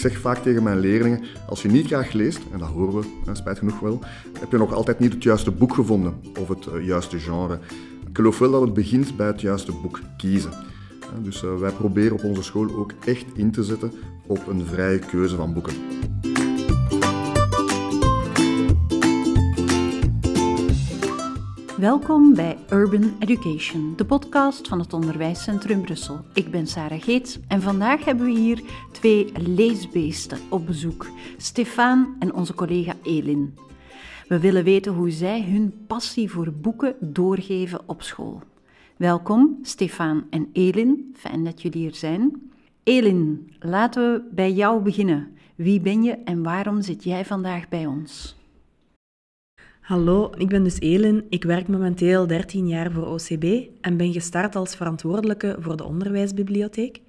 ik zeg vaak tegen mijn leerlingen, als je niet graag leest, en dat horen we spijt genoeg wel, heb je nog altijd niet het juiste boek gevonden of het eh, juiste genre. Ik geloof wel dat het begint bij het juiste boek kiezen. Dus eh, wij proberen op onze school ook echt in te zetten op een vrije keuze van boeken. Welkom bij Urban Education, de podcast van het Onderwijscentrum Brussel. Ik ben Sarah Geets en vandaag hebben we hier twee leesbeesten op bezoek: Stefan en onze collega Elin. We willen weten hoe zij hun passie voor boeken doorgeven op school. Welkom, Stefan en Elin. Fijn dat jullie hier zijn. Elin, laten we bij jou beginnen. Wie ben je en waarom zit jij vandaag bij ons? Hallo, ik ben dus Elin. Ik werk momenteel 13 jaar voor OCB en ben gestart als verantwoordelijke voor de onderwijsbibliotheek.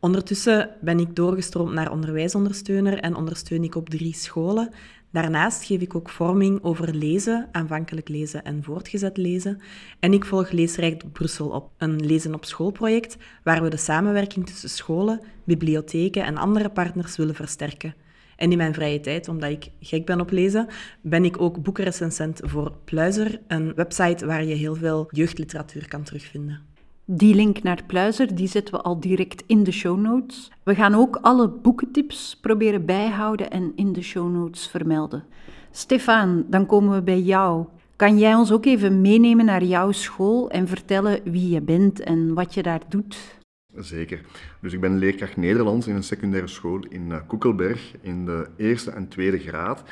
Ondertussen ben ik doorgestroomd naar onderwijsondersteuner en ondersteun ik op drie scholen. Daarnaast geef ik ook vorming over lezen, aanvankelijk lezen en voortgezet lezen. En ik volg Leesrijk Brussel op, een lezen op schoolproject waar we de samenwerking tussen scholen, bibliotheken en andere partners willen versterken. En in mijn vrije tijd, omdat ik gek ben op lezen, ben ik ook boekenrecensent voor Pluizer, een website waar je heel veel jeugdliteratuur kan terugvinden. Die link naar Pluizer die zetten we al direct in de show notes. We gaan ook alle boekentips proberen bijhouden en in de show notes vermelden. Stefan, dan komen we bij jou. Kan jij ons ook even meenemen naar jouw school en vertellen wie je bent en wat je daar doet? Zeker. Dus ik ben leerkracht Nederlands in een secundaire school in eh, Koekelberg in de eerste en tweede graad.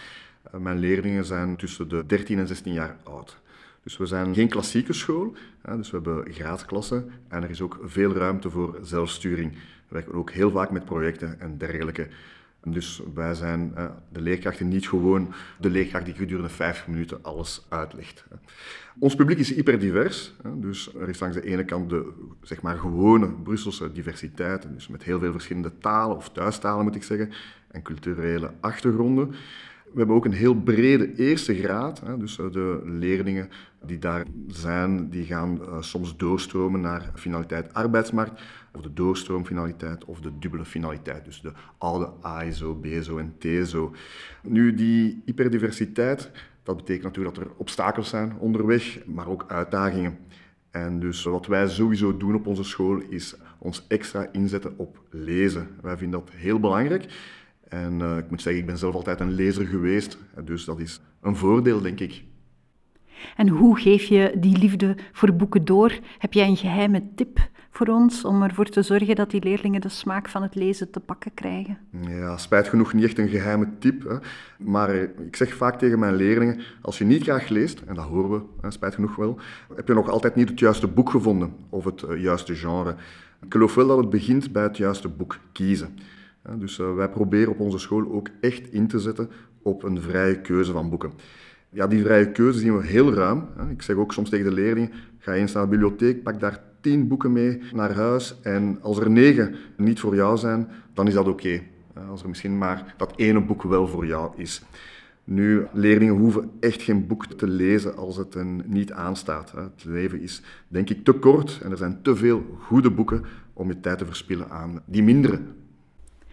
Eh, mijn leerlingen zijn tussen de 13 en 16 jaar oud. Dus we zijn geen klassieke school, dus we hebben graadklassen en er is ook veel ruimte voor zelfsturing. We werken ook heel vaak met projecten en dergelijke. Dus wij zijn de leerkrachten niet gewoon de leerkracht die gedurende 50 minuten alles uitlegt. Ons publiek is hyperdivers. Dus er is langs de ene kant de zeg maar, gewone Brusselse diversiteit, dus met heel veel verschillende talen, of thuistalen moet ik zeggen, en culturele achtergronden. We hebben ook een heel brede eerste graad. Hè, dus eh, de leerlingen die daar zijn, die gaan uh, soms doorstromen naar finaliteit arbeidsmarkt, of de doorstroomfinaliteit of de dubbele finaliteit. Dus de oude AISO, BSO en TSO. Nu, die hyperdiversiteit, dat betekent natuurlijk dat er obstakels zijn onderweg, maar ook uitdagingen. En dus wat wij sowieso doen op onze school is ons extra inzetten op lezen. Wij vinden dat heel belangrijk. En uh, ik moet zeggen, ik ben zelf altijd een lezer geweest, dus dat is een voordeel, denk ik. En hoe geef je die liefde voor boeken door? Heb jij een geheime tip voor ons om ervoor te zorgen dat die leerlingen de smaak van het lezen te pakken krijgen? Ja, spijt genoeg niet echt een geheime tip. Hè. Maar ik zeg vaak tegen mijn leerlingen, als je niet graag leest, en dat horen we, hè, spijt genoeg wel, heb je nog altijd niet het juiste boek gevonden of het uh, juiste genre. Ik geloof wel dat het begint bij het juiste boek kiezen. Dus uh, wij proberen op onze school ook echt in te zetten op een vrije keuze van boeken. Ja, die vrije keuze zien we heel ruim. Ik zeg ook soms tegen de leerlingen, ga eens naar de bibliotheek, pak daar tien boeken mee naar huis en als er negen niet voor jou zijn, dan is dat oké. Als er misschien maar dat ene boek wel voor jou is. Nu, leerlingen hoeven echt geen boek te lezen als het hen niet aanstaat. Het leven is, denk ik, te kort en er zijn te veel goede boeken om je tijd te verspillen aan die mindere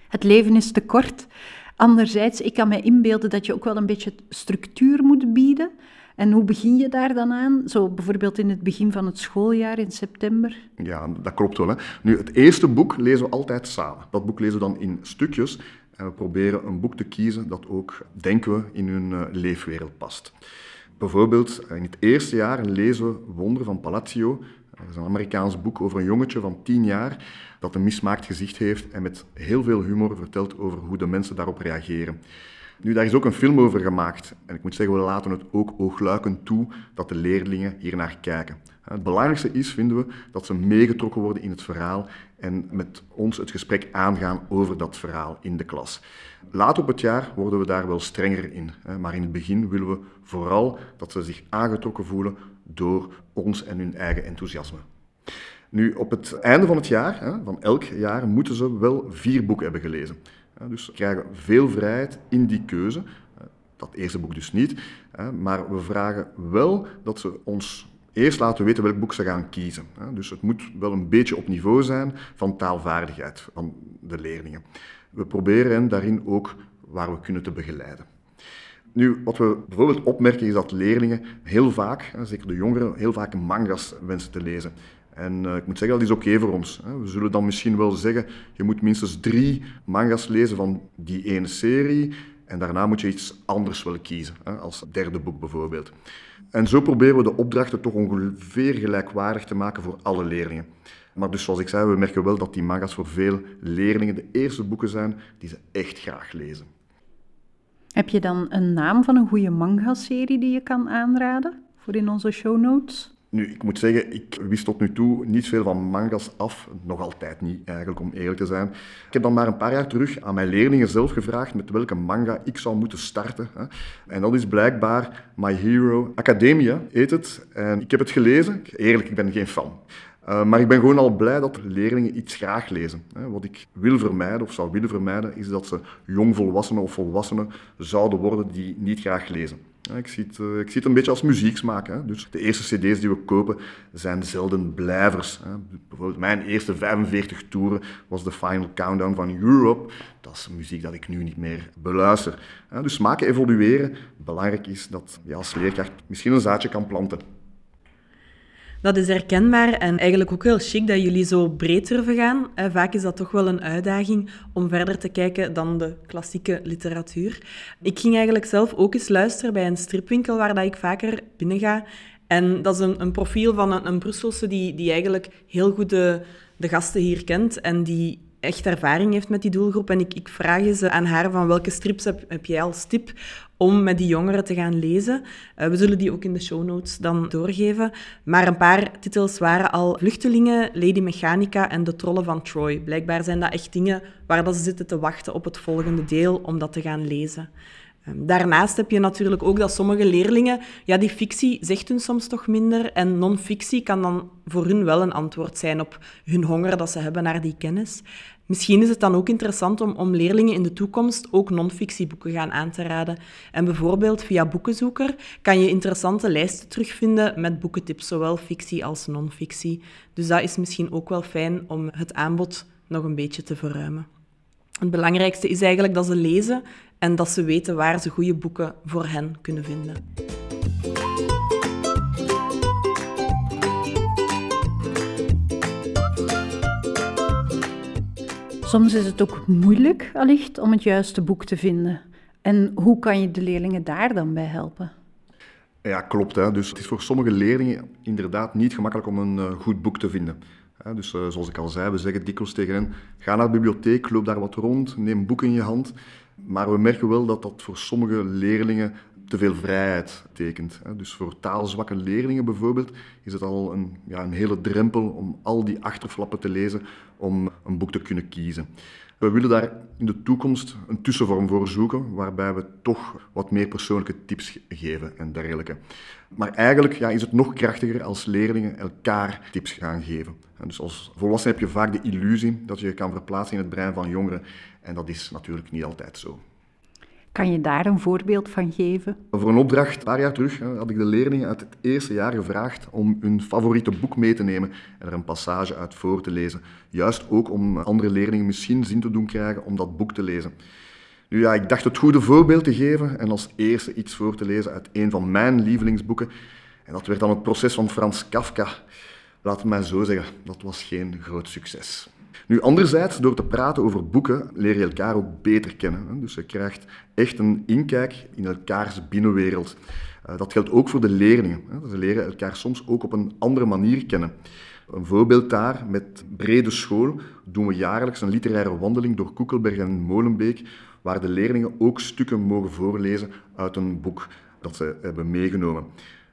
het leven is te kort. Anderzijds, ik kan me inbeelden dat je ook wel een beetje structuur moet bieden. En hoe begin je daar dan aan? Zo bijvoorbeeld in het begin van het schooljaar in september? Ja, dat klopt wel. Hè. Nu, het eerste boek lezen we altijd samen. Dat boek lezen we dan in stukjes. En we proberen een boek te kiezen dat ook, denken we, in hun uh, leefwereld past. Bijvoorbeeld, in het eerste jaar lezen we Wonder van Palacio. Dat is een Amerikaans boek over een jongetje van tien jaar dat een mismaakt gezicht heeft en met heel veel humor vertelt over hoe de mensen daarop reageren. Nu, daar is ook een film over gemaakt. En ik moet zeggen, we laten het ook oogluikend toe dat de leerlingen hier naar kijken. Het belangrijkste is, vinden we, dat ze meegetrokken worden in het verhaal en met ons het gesprek aangaan over dat verhaal in de klas. Later op het jaar worden we daar wel strenger in, maar in het begin willen we vooral dat ze zich aangetrokken voelen door ons en hun eigen enthousiasme. Nu, op het einde van het jaar, van elk jaar, moeten ze wel vier boeken hebben gelezen. Dus ze krijgen veel vrijheid in die keuze. Dat eerste boek dus niet. Maar we vragen wel dat ze ons eerst laten weten welk boek ze gaan kiezen. Dus het moet wel een beetje op niveau zijn van taalvaardigheid van de leerlingen. We proberen hen daarin ook waar we kunnen te begeleiden. Nu, wat we bijvoorbeeld opmerken is dat leerlingen heel vaak, zeker de jongeren, heel vaak manga's wensen te lezen. En uh, ik moet zeggen, dat is oké voor ons. Hè. We zullen dan misschien wel zeggen, je moet minstens drie manga's lezen van die ene serie. En daarna moet je iets anders willen kiezen, hè, als derde boek bijvoorbeeld. En zo proberen we de opdrachten toch ongeveer gelijkwaardig te maken voor alle leerlingen. Maar dus zoals ik zei, we merken wel dat die manga's voor veel leerlingen de eerste boeken zijn die ze echt graag lezen. Heb je dan een naam van een goede manga-serie die je kan aanraden voor in onze show notes? Nu, ik moet zeggen, ik wist tot nu toe niet veel van mangas af. Nog altijd niet, eigenlijk, om eerlijk te zijn. Ik heb dan maar een paar jaar terug aan mijn leerlingen zelf gevraagd met welke manga ik zou moeten starten. En dat is blijkbaar My Hero Academia, heet het. En ik heb het gelezen. Eerlijk, ik ben geen fan. Uh, maar ik ben gewoon al blij dat leerlingen iets graag lezen. Wat ik wil vermijden, of zou willen vermijden, is dat ze jongvolwassenen of volwassenen zouden worden die niet graag lezen. Ik zie, het, eh, ik een beetje als muzieksmaak. Hè. Dus de eerste cd's die we kopen zijn zelden blijvers. Hè. Bijvoorbeeld mijn eerste 45 toeren was de Final Countdown van Europe. Dat is muziek dat ik nu niet meer beluister. Dus smaken evolueren. Belangrijk is dat je als leerkracht misschien een zaadje kan planten. Dat is herkenbaar en eigenlijk ook heel chic dat jullie zo breed durven gaan. Vaak is dat toch wel een uitdaging om verder te kijken dan de klassieke literatuur. Ik ging eigenlijk zelf ook eens luisteren bij een stripwinkel waar dat ik vaker binnen ga. En dat is een, een profiel van een, een Brusselse die, die eigenlijk heel goed de gasten hier kent en die echt ervaring heeft met die doelgroep. En ik, ik vraag ze aan haar van welke strips heb, heb jij als tip om met die jongeren te gaan lezen. Uh, we zullen die ook in de show notes dan doorgeven. Maar een paar titels waren al Vluchtelingen, Lady Mechanica en De Trollen van Troy. Blijkbaar zijn dat echt dingen waar dat ze zitten te wachten op het volgende deel om dat te gaan lezen. Ehm, daarnaast heb je natuurlijk ook dat sommige leerlingen, ja, die fictie zegt hun soms toch minder en non-fictie kan dan voor hun wel een antwoord zijn op hun honger dat ze hebben naar die kennis. Misschien is het dan ook interessant om, om leerlingen in de toekomst ook non-fictieboeken gaan aan te raden. En bijvoorbeeld via Boekenzoeker kan je interessante lijsten terugvinden met boekentips, zowel fictie als non-fictie. Dus dat is misschien ook wel fijn om het aanbod nog een beetje te verruimen. Het belangrijkste is eigenlijk dat ze lezen en dat ze weten waar ze goede boeken voor hen kunnen vinden. Soms is het ook moeilijk, allicht, om het juiste boek te vinden. En hoe kan je de leerlingen daar dan bij helpen? Ja, klopt. Hè. Dus het is voor sommige leerlingen inderdaad niet gemakkelijk om een uh, goed boek te vinden. Dus uh, zoals ik al zei, we zeggen dikwijls tegen hen, ga naar de bibliotheek, loop daar wat rond, neem een boek in je hand. Maar we merken wel dat dat voor sommige leerlingen te veel vrijheid tekent. Dus voor taalzwakke leerlingen bijvoorbeeld is het al een, ja, een hele drempel om al die achterflappen te lezen om een boek te kunnen kiezen. We willen daar in de toekomst een tussenvorm voor zoeken, waarbij we toch wat meer persoonlijke tips geven en dergelijke. Maar eigenlijk ja, is het nog krachtiger als leerlingen elkaar tips gaan geven. Dus als volwassene heb je vaak de illusie dat je je kan verplaatsen in het brein van jongeren. En dat is natuurlijk niet altijd zo. Kan je daar een voorbeeld van geven? Voor een opdracht, een paar jaar terug, had ik de leerlingen uit het eerste jaar gevraagd om hun favoriete boek mee te nemen en er een passage uit voor te lezen. Juist ook om andere leerlingen misschien zin te doen krijgen om dat boek te lezen. Nu ja, ik dacht het goede voorbeeld te geven en als eerste iets voor te lezen uit een van mijn lievelingsboeken. En dat werd dan het proces van Frans Kafka. Laat het mij zo zeggen, dat was geen groot succes. Nu, anderzijds, door te praten over boeken leer je elkaar ook beter kennen. Dus je krijgt echt een inkijk in elkaars binnenwereld. Eh, dat geldt ook voor de leerlingen. Ze leren elkaar soms ook op een andere manier kennen. Een voorbeeld daar, met Brede School doen we jaarlijks een literaire wandeling door Koekelberg en Molenbeek, waar de leerlingen ook stukken mogen voorlezen uit een boek dat ze hebben meegenomen.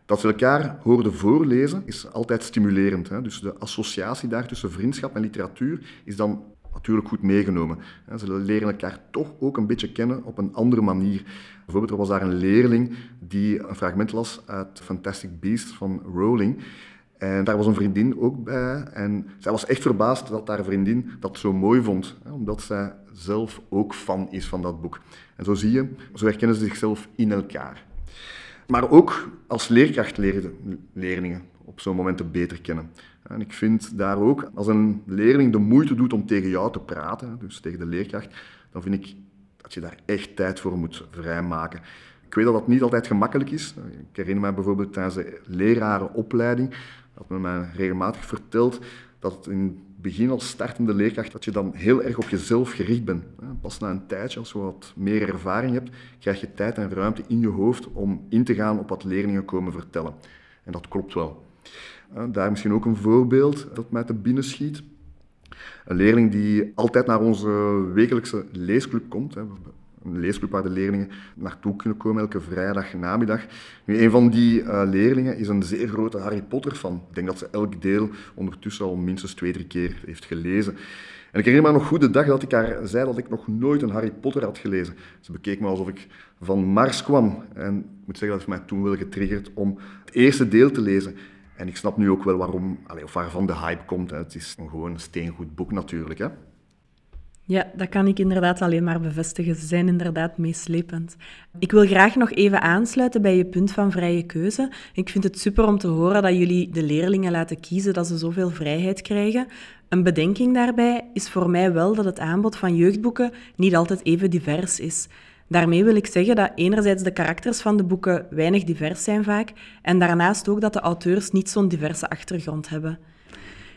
Dat ze elkaar hoorden voorlezen is altijd stimulerend. Hè? Dus de associatie daar tussen vriendschap en literatuur is dan natuurlijk goed meegenomen. Ze leren elkaar toch ook een beetje kennen op een andere manier. Bijvoorbeeld, er was daar een leerling die een fragment las uit Fantastic Beasts van Rowling. En daar was een vriendin ook bij. En zij was echt verbaasd dat haar vriendin dat zo mooi vond. Omdat zij zelf ook fan is van dat boek. En zo zie je, zo herkennen ze zichzelf in elkaar. Maar ook als leerkracht leerlingen op zo'n momenten beter kennen. En ik vind daar ook, als een leerling de moeite doet om tegen jou te praten, dus tegen de leerkracht, dan vind ik dat je daar echt tijd voor moet vrijmaken. Ik weet dat dat niet altijd gemakkelijk is. Ik herinner me bijvoorbeeld tijdens de lerarenopleiding dat men mij regelmatig vertelt dat het in het begin als startende leerkracht dat je dan heel erg op jezelf gericht bent. Pas na een tijdje, als je wat meer ervaring hebt, krijg je tijd en ruimte in je hoofd om in te gaan op wat leerlingen komen vertellen. En dat klopt wel. Daar misschien ook een voorbeeld dat mij te binnen schiet. Een leerling die altijd naar onze wekelijkse leesclub komt. Een leesclub waar de leerlingen naartoe kunnen komen elke vrijdag namiddag. Nu, een van die uh, leerlingen is een zeer grote Harry Potter fan. Ik denk dat ze elk deel ondertussen al minstens twee, drie keer heeft gelezen. En ik herinner me nog goed de dag dat ik haar zei dat ik nog nooit een Harry Potter had gelezen. Ze bekeek me alsof ik van Mars kwam. En ik moet zeggen, dat heeft mij toen wel getriggerd om het eerste deel te lezen. En ik snap nu ook wel waarom, of waarvan de hype komt. Hè. Het is een gewoon steengoed boek natuurlijk. Hè. Ja, dat kan ik inderdaad alleen maar bevestigen. Ze zijn inderdaad meeslepend. Ik wil graag nog even aansluiten bij je punt van vrije keuze. Ik vind het super om te horen dat jullie de leerlingen laten kiezen, dat ze zoveel vrijheid krijgen. Een bedenking daarbij is voor mij wel dat het aanbod van jeugdboeken niet altijd even divers is. Daarmee wil ik zeggen dat enerzijds de karakters van de boeken weinig divers zijn vaak, en daarnaast ook dat de auteurs niet zo'n diverse achtergrond hebben.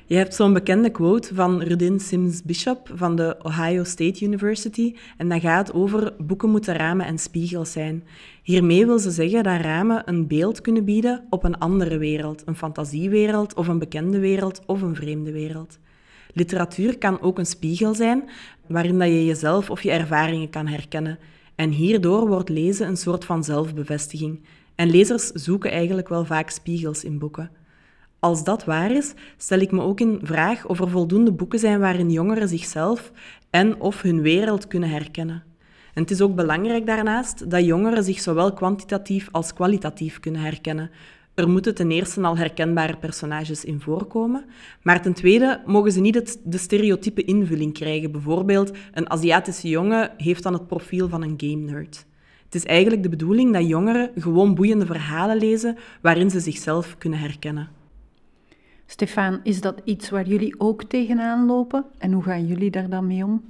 Je hebt zo'n bekende quote van Rudin Sims Bishop van de Ohio State University en dat gaat over boeken moeten ramen en spiegels zijn. Hiermee wil ze zeggen dat ramen een beeld kunnen bieden op een andere wereld, een fantasiewereld of een bekende wereld of een vreemde wereld. Literatuur kan ook een spiegel zijn waarin dat je jezelf of je ervaringen kan herkennen. En hierdoor wordt lezen een soort van zelfbevestiging. En lezers zoeken eigenlijk wel vaak spiegels in boeken. Als dat waar is, stel ik me ook in vraag of er voldoende boeken zijn waarin jongeren zichzelf en of hun wereld kunnen herkennen. En het is ook belangrijk daarnaast dat jongeren zich zowel kwantitatief als kwalitatief kunnen herkennen. Er moeten ten eerste al herkenbare personages in voorkomen, maar ten tweede mogen ze niet de stereotype invulling krijgen. Bijvoorbeeld, een Aziatische jongen heeft dan het profiel van een game nerd. Het is eigenlijk de bedoeling dat jongeren gewoon boeiende verhalen lezen waarin ze zichzelf kunnen herkennen. Stefan, is dat iets waar jullie ook tegenaan lopen? En hoe gaan jullie daar dan mee om?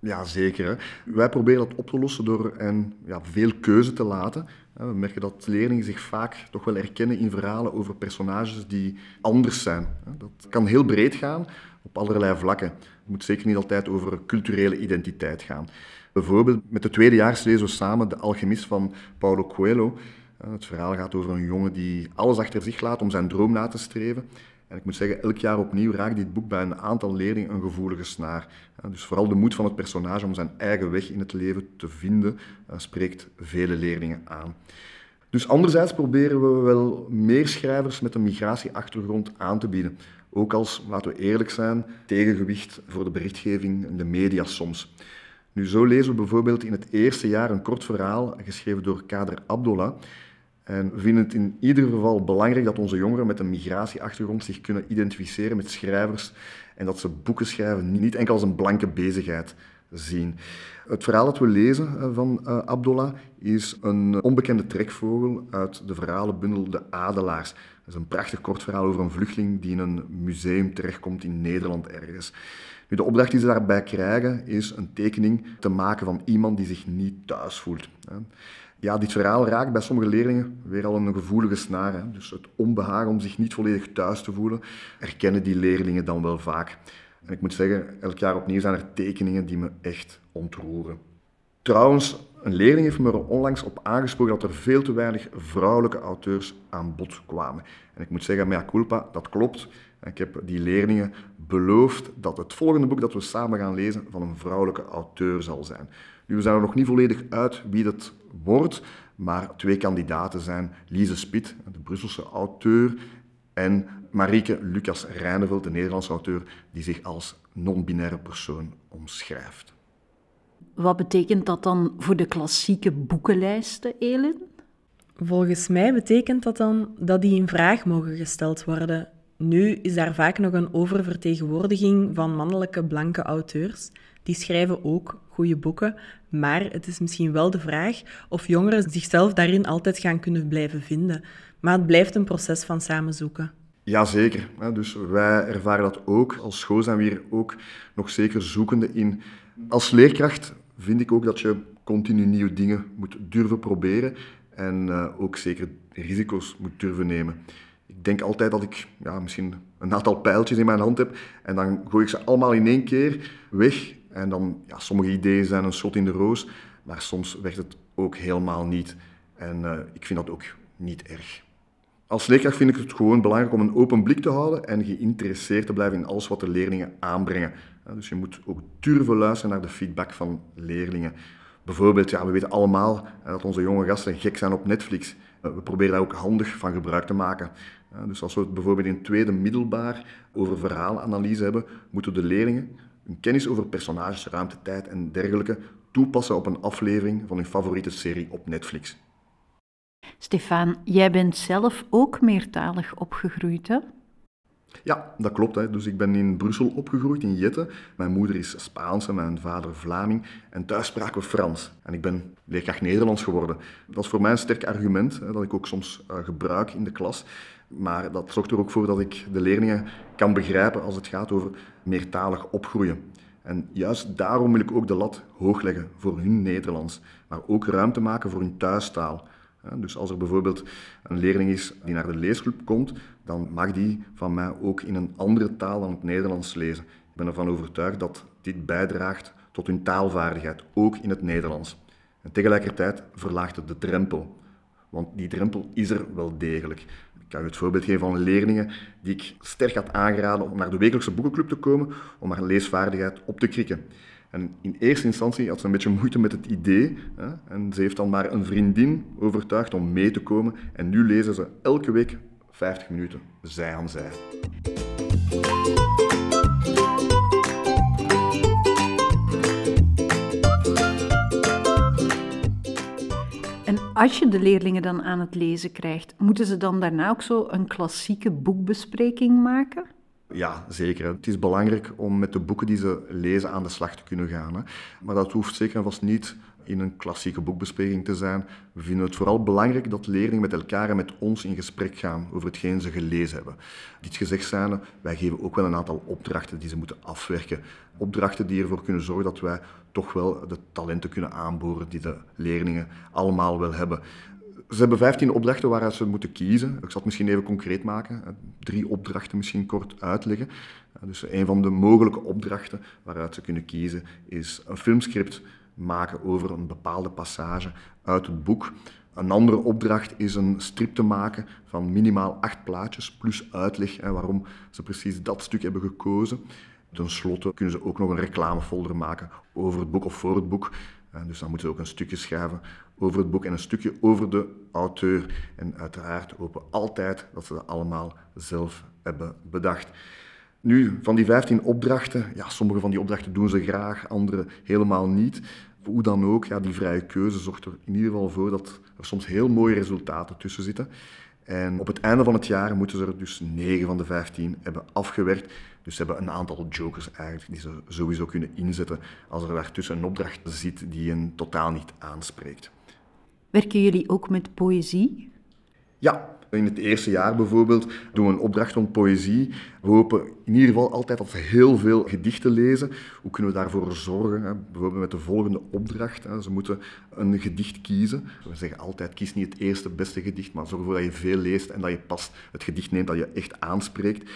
Ja, zeker. Hè. Wij proberen dat op te lossen door en, ja, veel keuze te laten. We merken dat leerlingen zich vaak toch wel herkennen in verhalen over personages die anders zijn. Dat kan heel breed gaan, op allerlei vlakken. Het moet zeker niet altijd over culturele identiteit gaan. Bijvoorbeeld met de tweedejaars lezen we samen De Alchemist van Paulo Coelho. Het verhaal gaat over een jongen die alles achter zich laat om zijn droom na te streven. En ik moet zeggen, elk jaar opnieuw raakt dit boek bij een aantal leerlingen een gevoelige snaar. Dus vooral de moed van het personage om zijn eigen weg in het leven te vinden, eh, spreekt vele leerlingen aan. Dus anderzijds proberen we wel meer schrijvers met een migratieachtergrond aan te bieden. Ook als, laten we eerlijk zijn, tegengewicht voor de berichtgeving en de media soms. Nu, zo lezen we bijvoorbeeld in het eerste jaar een kort verhaal geschreven door Kader Abdullah en we vinden het in ieder geval belangrijk dat onze jongeren met een migratieachtergrond zich kunnen identificeren met schrijvers en dat ze boeken schrijven niet enkel als een blanke bezigheid zien. Het verhaal dat we lezen eh, van uh, Abdullah is een onbekende trekvogel uit de verhalenbundel De Adelaars. Dat is een prachtig kort verhaal over een vluchteling die in een museum terechtkomt in Nederland ergens. Nu, de opdracht die ze daarbij krijgen is een tekening te maken van iemand die zich niet thuis voelt ja, dit verhaal raakt bij sommige leerlingen weer al een gevoelige snaar. Hè. Dus het onbehagen om zich niet volledig thuis te voelen, herkennen die leerlingen dan wel vaak. En ik moet zeggen, elk jaar opnieuw zijn er tekeningen die me echt ontroeren. Trouwens, een leerling heeft me er onlangs op aangesproken dat er veel te weinig vrouwelijke auteurs aan bod kwamen. En ik moet zeggen, mea culpa, dat klopt. Ik heb die leerlingen beloofd dat het volgende boek dat we samen gaan lezen van een vrouwelijke auteur zal zijn. Nu, we zijn er nog niet volledig uit wie dat wordt, maar twee kandidaten zijn Lise Spit, de Brusselse auteur, en Marieke Lucas Rijneveld, de Nederlandse auteur, die zich als non-binaire persoon omschrijft. Wat betekent dat dan voor de klassieke boekenlijsten, Elin? Volgens mij betekent dat dan dat die in vraag mogen gesteld worden. Nu is daar vaak nog een oververtegenwoordiging van mannelijke blanke auteurs. Die schrijven ook goede boeken, maar het is misschien wel de vraag of jongeren zichzelf daarin altijd gaan kunnen blijven vinden. Maar het blijft een proces van samenzoeken. Jazeker. Dus wij ervaren dat ook. Als school zijn we hier ook nog zeker zoekende in. Als leerkracht vind ik ook dat je continu nieuwe dingen moet durven proberen en eh, ook zeker risico's moet durven nemen. Ik denk altijd dat ik ja, misschien een aantal pijltjes in mijn hand heb en dan gooi ik ze allemaal in één keer weg. En dan, ja, sommige ideeën zijn een schot in de roos, maar soms werkt het ook helemaal niet. En uh, ik vind dat ook niet erg. Als leerkracht vind ik het gewoon belangrijk om een open blik te houden en geïnteresseerd te blijven in alles wat de leerlingen aanbrengen. Dus je moet ook durven luisteren naar de feedback van leerlingen. Bijvoorbeeld, ja, we weten allemaal dat onze jonge gasten gek zijn op Netflix. We proberen daar ook handig van gebruik te maken. Dus als we het bijvoorbeeld in het tweede middelbaar over verhaalanalyse hebben, moeten de leerlingen hun kennis over personages, ruimte, tijd en dergelijke toepassen op een aflevering van hun favoriete serie op Netflix. Stefan, jij bent zelf ook meertalig opgegroeid, hè? Ja, dat klopt. Hè. Dus ik ben in Brussel opgegroeid, in Jette. Mijn moeder is Spaans en mijn vader Vlaming. En thuis spraken we Frans. En ik ben leerkracht Nederlands geworden. Dat is voor mij een sterk argument, hè, dat ik ook soms uh, gebruik in de klas. Maar dat zorgt er ook voor dat ik de leerlingen kan begrijpen als het gaat over meertalig opgroeien. En juist daarom wil ik ook de lat hoog leggen voor hun Nederlands, maar ook ruimte maken voor hun thuistaal. Dus als er bijvoorbeeld een leerling is die naar de leesclub komt, dan mag die van mij ook in een andere taal dan het Nederlands lezen. Ik ben ervan overtuigd dat dit bijdraagt tot hun taalvaardigheid, ook in het Nederlands. En tegelijkertijd verlaagt het de drempel, want die drempel is er wel degelijk. Ik kan je het voorbeeld geven van leerlingen die ik sterk had aangeraden om naar de wekelijkse boekenclub te komen om haar leesvaardigheid op te krikken. En in eerste instantie had ze een beetje moeite met het idee. Hè, en ze heeft dan maar een vriendin overtuigd om mee te komen. En nu lezen ze elke week 50 minuten, zij aan zij. Als je de leerlingen dan aan het lezen krijgt, moeten ze dan daarna ook zo een klassieke boekbespreking maken? Ja, zeker. Het is belangrijk om met de boeken die ze lezen aan de slag te kunnen gaan. Hè. Maar dat hoeft zeker en vast niet in een klassieke boekbespreking te zijn. We vinden het vooral belangrijk dat leerlingen met elkaar en met ons in gesprek gaan over hetgeen ze gelezen hebben. Dit gezegd zijnde, wij geven ook wel een aantal opdrachten die ze moeten afwerken. Opdrachten die ervoor kunnen zorgen dat wij toch wel de talenten kunnen aanboren die de leerlingen allemaal wel hebben. Ze hebben 15 opdrachten waaruit ze moeten kiezen. Ik zal het misschien even concreet maken. Drie opdrachten misschien kort uitleggen. Dus een van de mogelijke opdrachten waaruit ze kunnen kiezen is een filmscript maken over een bepaalde passage uit het boek. Een andere opdracht is een strip te maken van minimaal acht plaatjes plus uitleg en waarom ze precies dat stuk hebben gekozen. Ten slotte kunnen ze ook nog een reclamefolder maken over het boek of voor het boek. Dus dan moeten ze ook een stukje schrijven over het boek en een stukje over de auteur. En uiteraard hopen altijd dat ze dat allemaal zelf hebben bedacht. Nu, van die 15 opdrachten, ja, sommige van die opdrachten doen ze graag, andere helemaal niet. Hoe dan ook, ja, die vrije keuze zorgt er in ieder geval voor dat er soms heel mooie resultaten tussen zitten. En op het einde van het jaar moeten ze er dus 9 van de 15 hebben afgewerkt. Dus ze hebben een aantal jokers eigenlijk die ze sowieso kunnen inzetten als er daartussen een opdracht zit die hen totaal niet aanspreekt. Werken jullie ook met poëzie? Ja, in het eerste jaar bijvoorbeeld doen we een opdracht rond poëzie. We hopen in ieder geval altijd dat ze heel veel gedichten lezen. Hoe kunnen we daarvoor zorgen? Bijvoorbeeld met de volgende opdracht. Ze moeten een gedicht kiezen. We zeggen altijd, kies niet het eerste beste gedicht, maar zorg ervoor dat je veel leest en dat je pas het gedicht neemt dat je echt aanspreekt.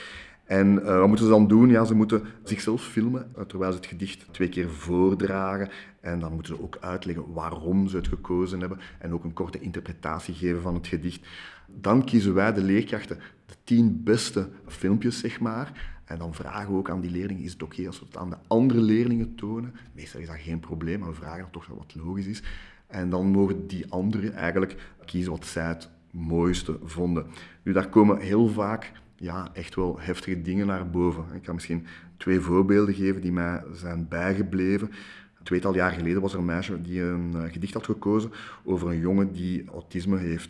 En uh, wat moeten ze dan doen? Ja, ze moeten zichzelf filmen eh, terwijl ze het gedicht twee keer voordragen. En dan moeten ze ook uitleggen waarom ze het gekozen hebben en ook een korte interpretatie geven van het gedicht. Dan kiezen wij de leerkrachten de tien beste filmpjes, zeg maar. En dan vragen we ook aan die leerlingen, is het oké als we het aan de andere leerlingen tonen? Meestal is dat geen probleem, maar we vragen dat toch wat logisch is. En dan mogen die anderen eigenlijk kiezen wat zij het mooiste vonden. Nu, daar komen heel vaak ja, echt wel heftige dingen naar boven. Ik kan misschien twee voorbeelden geven die mij zijn bijgebleven. Een tweetal jaar geleden was er een meisje die een eh, gedicht had gekozen over een jongen die autisme heeft.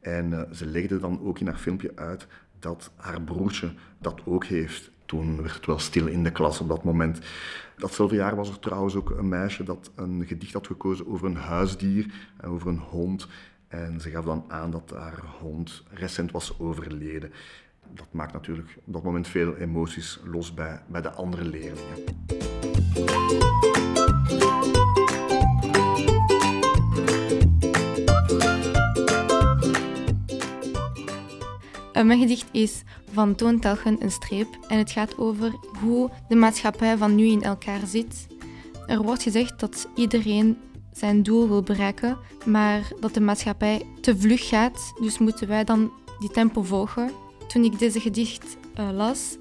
En uh, ze legde dan ook in haar filmpje uit dat haar broertje dat ook heeft. Toen werd het wel stil in de klas op dat moment. Datzelfde jaar was er trouwens ook een meisje dat een gedicht had gekozen over een huisdier, eh, over een hond. En ze gaf dan aan dat haar hond recent was overleden dat maakt natuurlijk op dat moment veel emoties los bij, bij de andere leerlingen. Eh, mijn gedicht is van Toon en een streep en het gaat over hoe de maatschappij van nu in elkaar zit. Er wordt gezegd dat iedereen zijn doel wil bereiken, maar dat de maatschappij te vlug gaat, dus moeten wij dan die tempo volgen. Toen ik deze gedicht uh, las,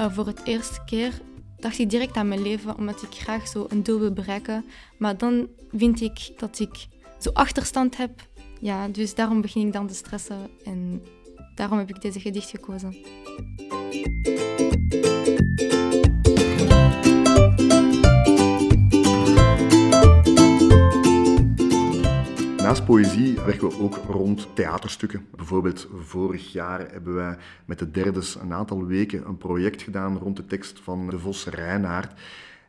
uh, voor het eerste keer, dacht ik direct aan mijn leven, omdat ik graag zo een doel wil bereiken. Maar dan vind ik dat ik zo achterstand heb. Ja, dus daarom begin ik dan te stressen en daarom heb ik deze gedicht gekozen. Poëzie werken we ook rond theaterstukken. Bijvoorbeeld vorig jaar hebben wij met de derdes een aantal weken een project gedaan rond de tekst van de Vos Reinaard.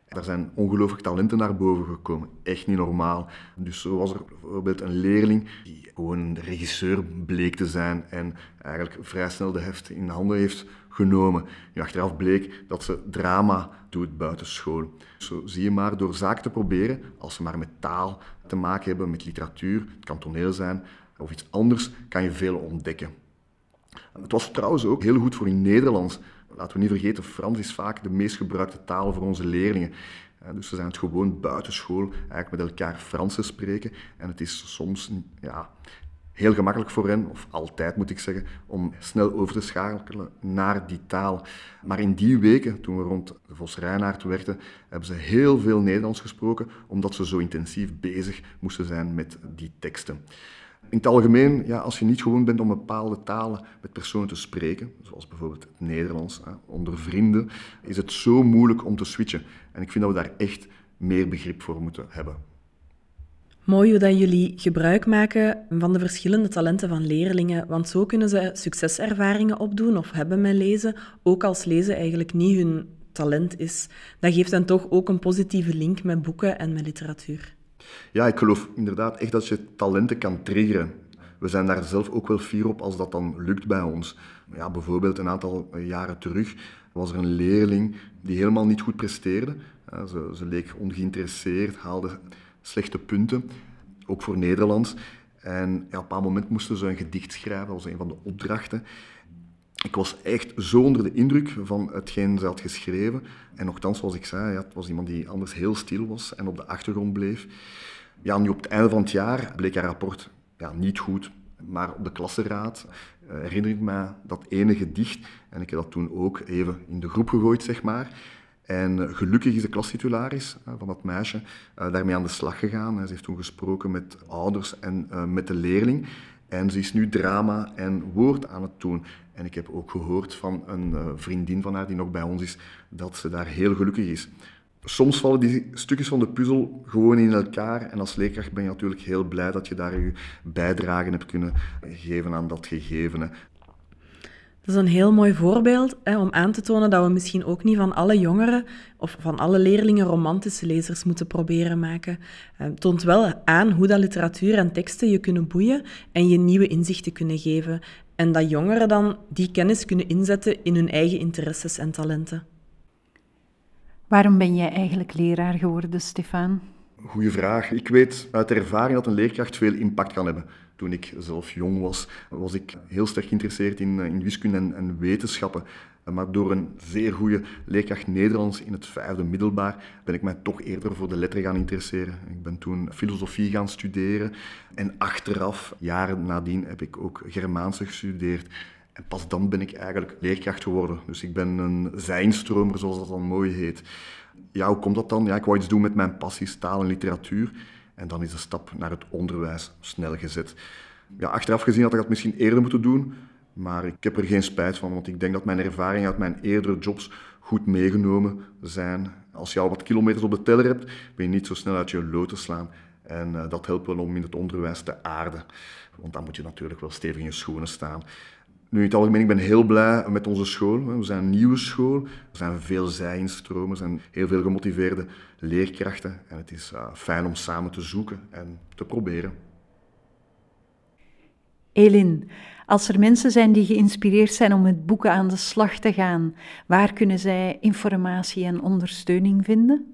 Daar zijn ongelooflijk talenten naar boven gekomen. Echt niet normaal. Dus zo was er bijvoorbeeld een leerling die gewoon een regisseur bleek te zijn en eigenlijk vrij snel de heft in handen heeft genomen. Nu, achteraf bleek dat ze drama doet buiten school. Zo zie je maar door zaken te proberen, als ze maar met taal te maken hebben, met literatuur, het kan toneel zijn of iets anders, kan je veel ontdekken. Het was trouwens ook heel goed voor in Nederlands. Laten we niet vergeten, Frans is vaak de meest gebruikte taal voor onze leerlingen. Dus ze zijn het gewoon buitenschool eigenlijk met elkaar Frans te spreken. En het is soms ja, heel gemakkelijk voor hen, of altijd moet ik zeggen, om snel over te schakelen naar die taal. Maar in die weken, toen we rond de Vos Reinaard werkten, hebben ze heel veel Nederlands gesproken, omdat ze zo intensief bezig moesten zijn met die teksten. In het algemeen, ja, als je niet gewoon bent om bepaalde talen met personen te spreken, zoals bijvoorbeeld het Nederlands, onder vrienden, is het zo moeilijk om te switchen. En ik vind dat we daar echt meer begrip voor moeten hebben. Mooi hoe dat jullie gebruik maken van de verschillende talenten van leerlingen, want zo kunnen ze succeservaringen opdoen of hebben met lezen, ook als lezen eigenlijk niet hun talent is. Dat geeft hen toch ook een positieve link met boeken en met literatuur. Ja, ik geloof inderdaad echt dat je talenten kan triggeren. We zijn daar zelf ook wel fier op als dat dan lukt bij ons. Ja, bijvoorbeeld een aantal jaren terug was er een leerling die helemaal niet goed presteerde. Ze, ze leek ongeïnteresseerd, haalde slechte punten, ook voor Nederlands. En ja, op een moment moesten ze een gedicht schrijven, dat was een van de opdrachten. Ik was echt zo onder de indruk van hetgeen ze had geschreven. En nogthans, zoals ik zei, ja, het was iemand die anders heel stil was en op de achtergrond bleef. Ja, nu op het einde van het jaar bleek haar rapport ja, niet goed. Maar op de klassenraad uh, herinner ik me dat ene gedicht. En ik heb dat toen ook even in de groep gegooid, zeg maar. En eh, gelukkig is de klastitularis van dat meisje eh, daarmee aan de slag gegaan. Ze heeft toen gesproken met ouders en eh, met de leerling. En ze is nu drama en woord aan het doen. En ik heb ook gehoord van een vriendin van haar die nog bij ons is, dat ze daar heel gelukkig is. Soms vallen die stukjes van de puzzel gewoon in elkaar. En als leerkracht ben je natuurlijk heel blij dat je daar je bijdrage hebt kunnen geven aan dat gegevene. Dat is een heel mooi voorbeeld hè, om aan te tonen dat we misschien ook niet van alle jongeren of van alle leerlingen romantische lezers moeten proberen maken. Het eh, toont wel aan hoe dat literatuur en teksten je kunnen boeien en je nieuwe inzichten kunnen geven. En dat jongeren dan die kennis kunnen inzetten in hun eigen interesses en talenten. Waarom ben jij eigenlijk leraar geworden, Stefan? Goeie vraag. Ik weet uit ervaring dat een leerkracht veel impact kan hebben. Toen ik zelf jong was, was ik heel sterk geïnteresseerd in, in wiskunde en, en wetenschappen. Maar door een zeer goede leerkracht Nederlands in het vijfde middelbaar ben ik mij toch eerder voor de letteren gaan interesseren. Ik ben toen filosofie gaan studeren en achteraf, jaren nadien, heb ik ook Germaanse gestudeerd. En pas dan ben ik eigenlijk leerkracht geworden. Dus ik ben een zijnstromer, zoals dat dan mooi heet. Ja, hoe komt dat dan? Ja, ik wou iets doen met mijn passies, taal en literatuur. En dan is de stap naar het onderwijs snel gezet. Ja, achteraf gezien had ik dat misschien eerder moeten doen, maar ik heb er geen spijt van, want ik denk dat mijn ervaringen uit mijn eerdere jobs goed meegenomen zijn. Als je al wat kilometers op de teller hebt, ben je niet zo snel uit je lood te slaan. En uh, dat helpt wel om in het onderwijs te aarden. Want dan moet je natuurlijk wel stevig in je schoenen staan. Nu, in het algemeen, ik ben heel blij met onze school. We zijn een nieuwe school. Er zijn veel zijinstromen, er zijn heel veel gemotiveerde leerkrachten. En het is uh, fijn om samen te zoeken en te proberen. Elin, als er mensen zijn die geïnspireerd zijn om met boeken aan de slag te gaan, waar kunnen zij informatie en ondersteuning vinden?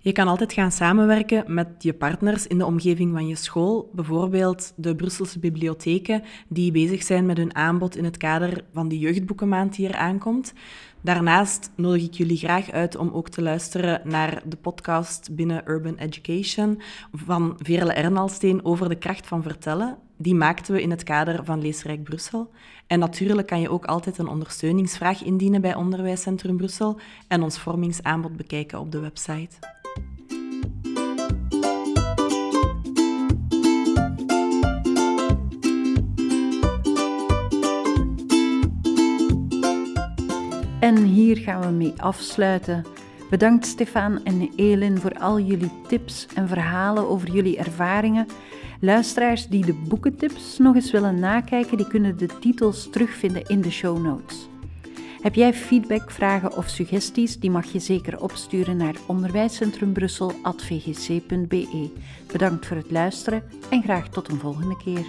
Je kan altijd gaan samenwerken met je partners in de omgeving van je school, bijvoorbeeld de Brusselse bibliotheken die bezig zijn met hun aanbod in het kader van de jeugdboekenmaand die er aankomt. Daarnaast nodig ik jullie graag uit om ook te luisteren naar de podcast binnen Urban Education van Veerle Ernalsteen over de kracht van vertellen. Die maakten we in het kader van Leesrijk Brussel. En natuurlijk kan je ook altijd een ondersteuningsvraag indienen bij Onderwijscentrum Brussel en ons vormingsaanbod bekijken op de website. En hier gaan we mee afsluiten. Bedankt Stefan en Elin voor al jullie tips en verhalen over jullie ervaringen. Luisteraars die de boekentips nog eens willen nakijken, die kunnen de titels terugvinden in de show notes. Heb jij feedback, vragen of suggesties? Die mag je zeker opsturen naar onderwijscentrumbrussel.vgc.be. Bedankt voor het luisteren en graag tot een volgende keer.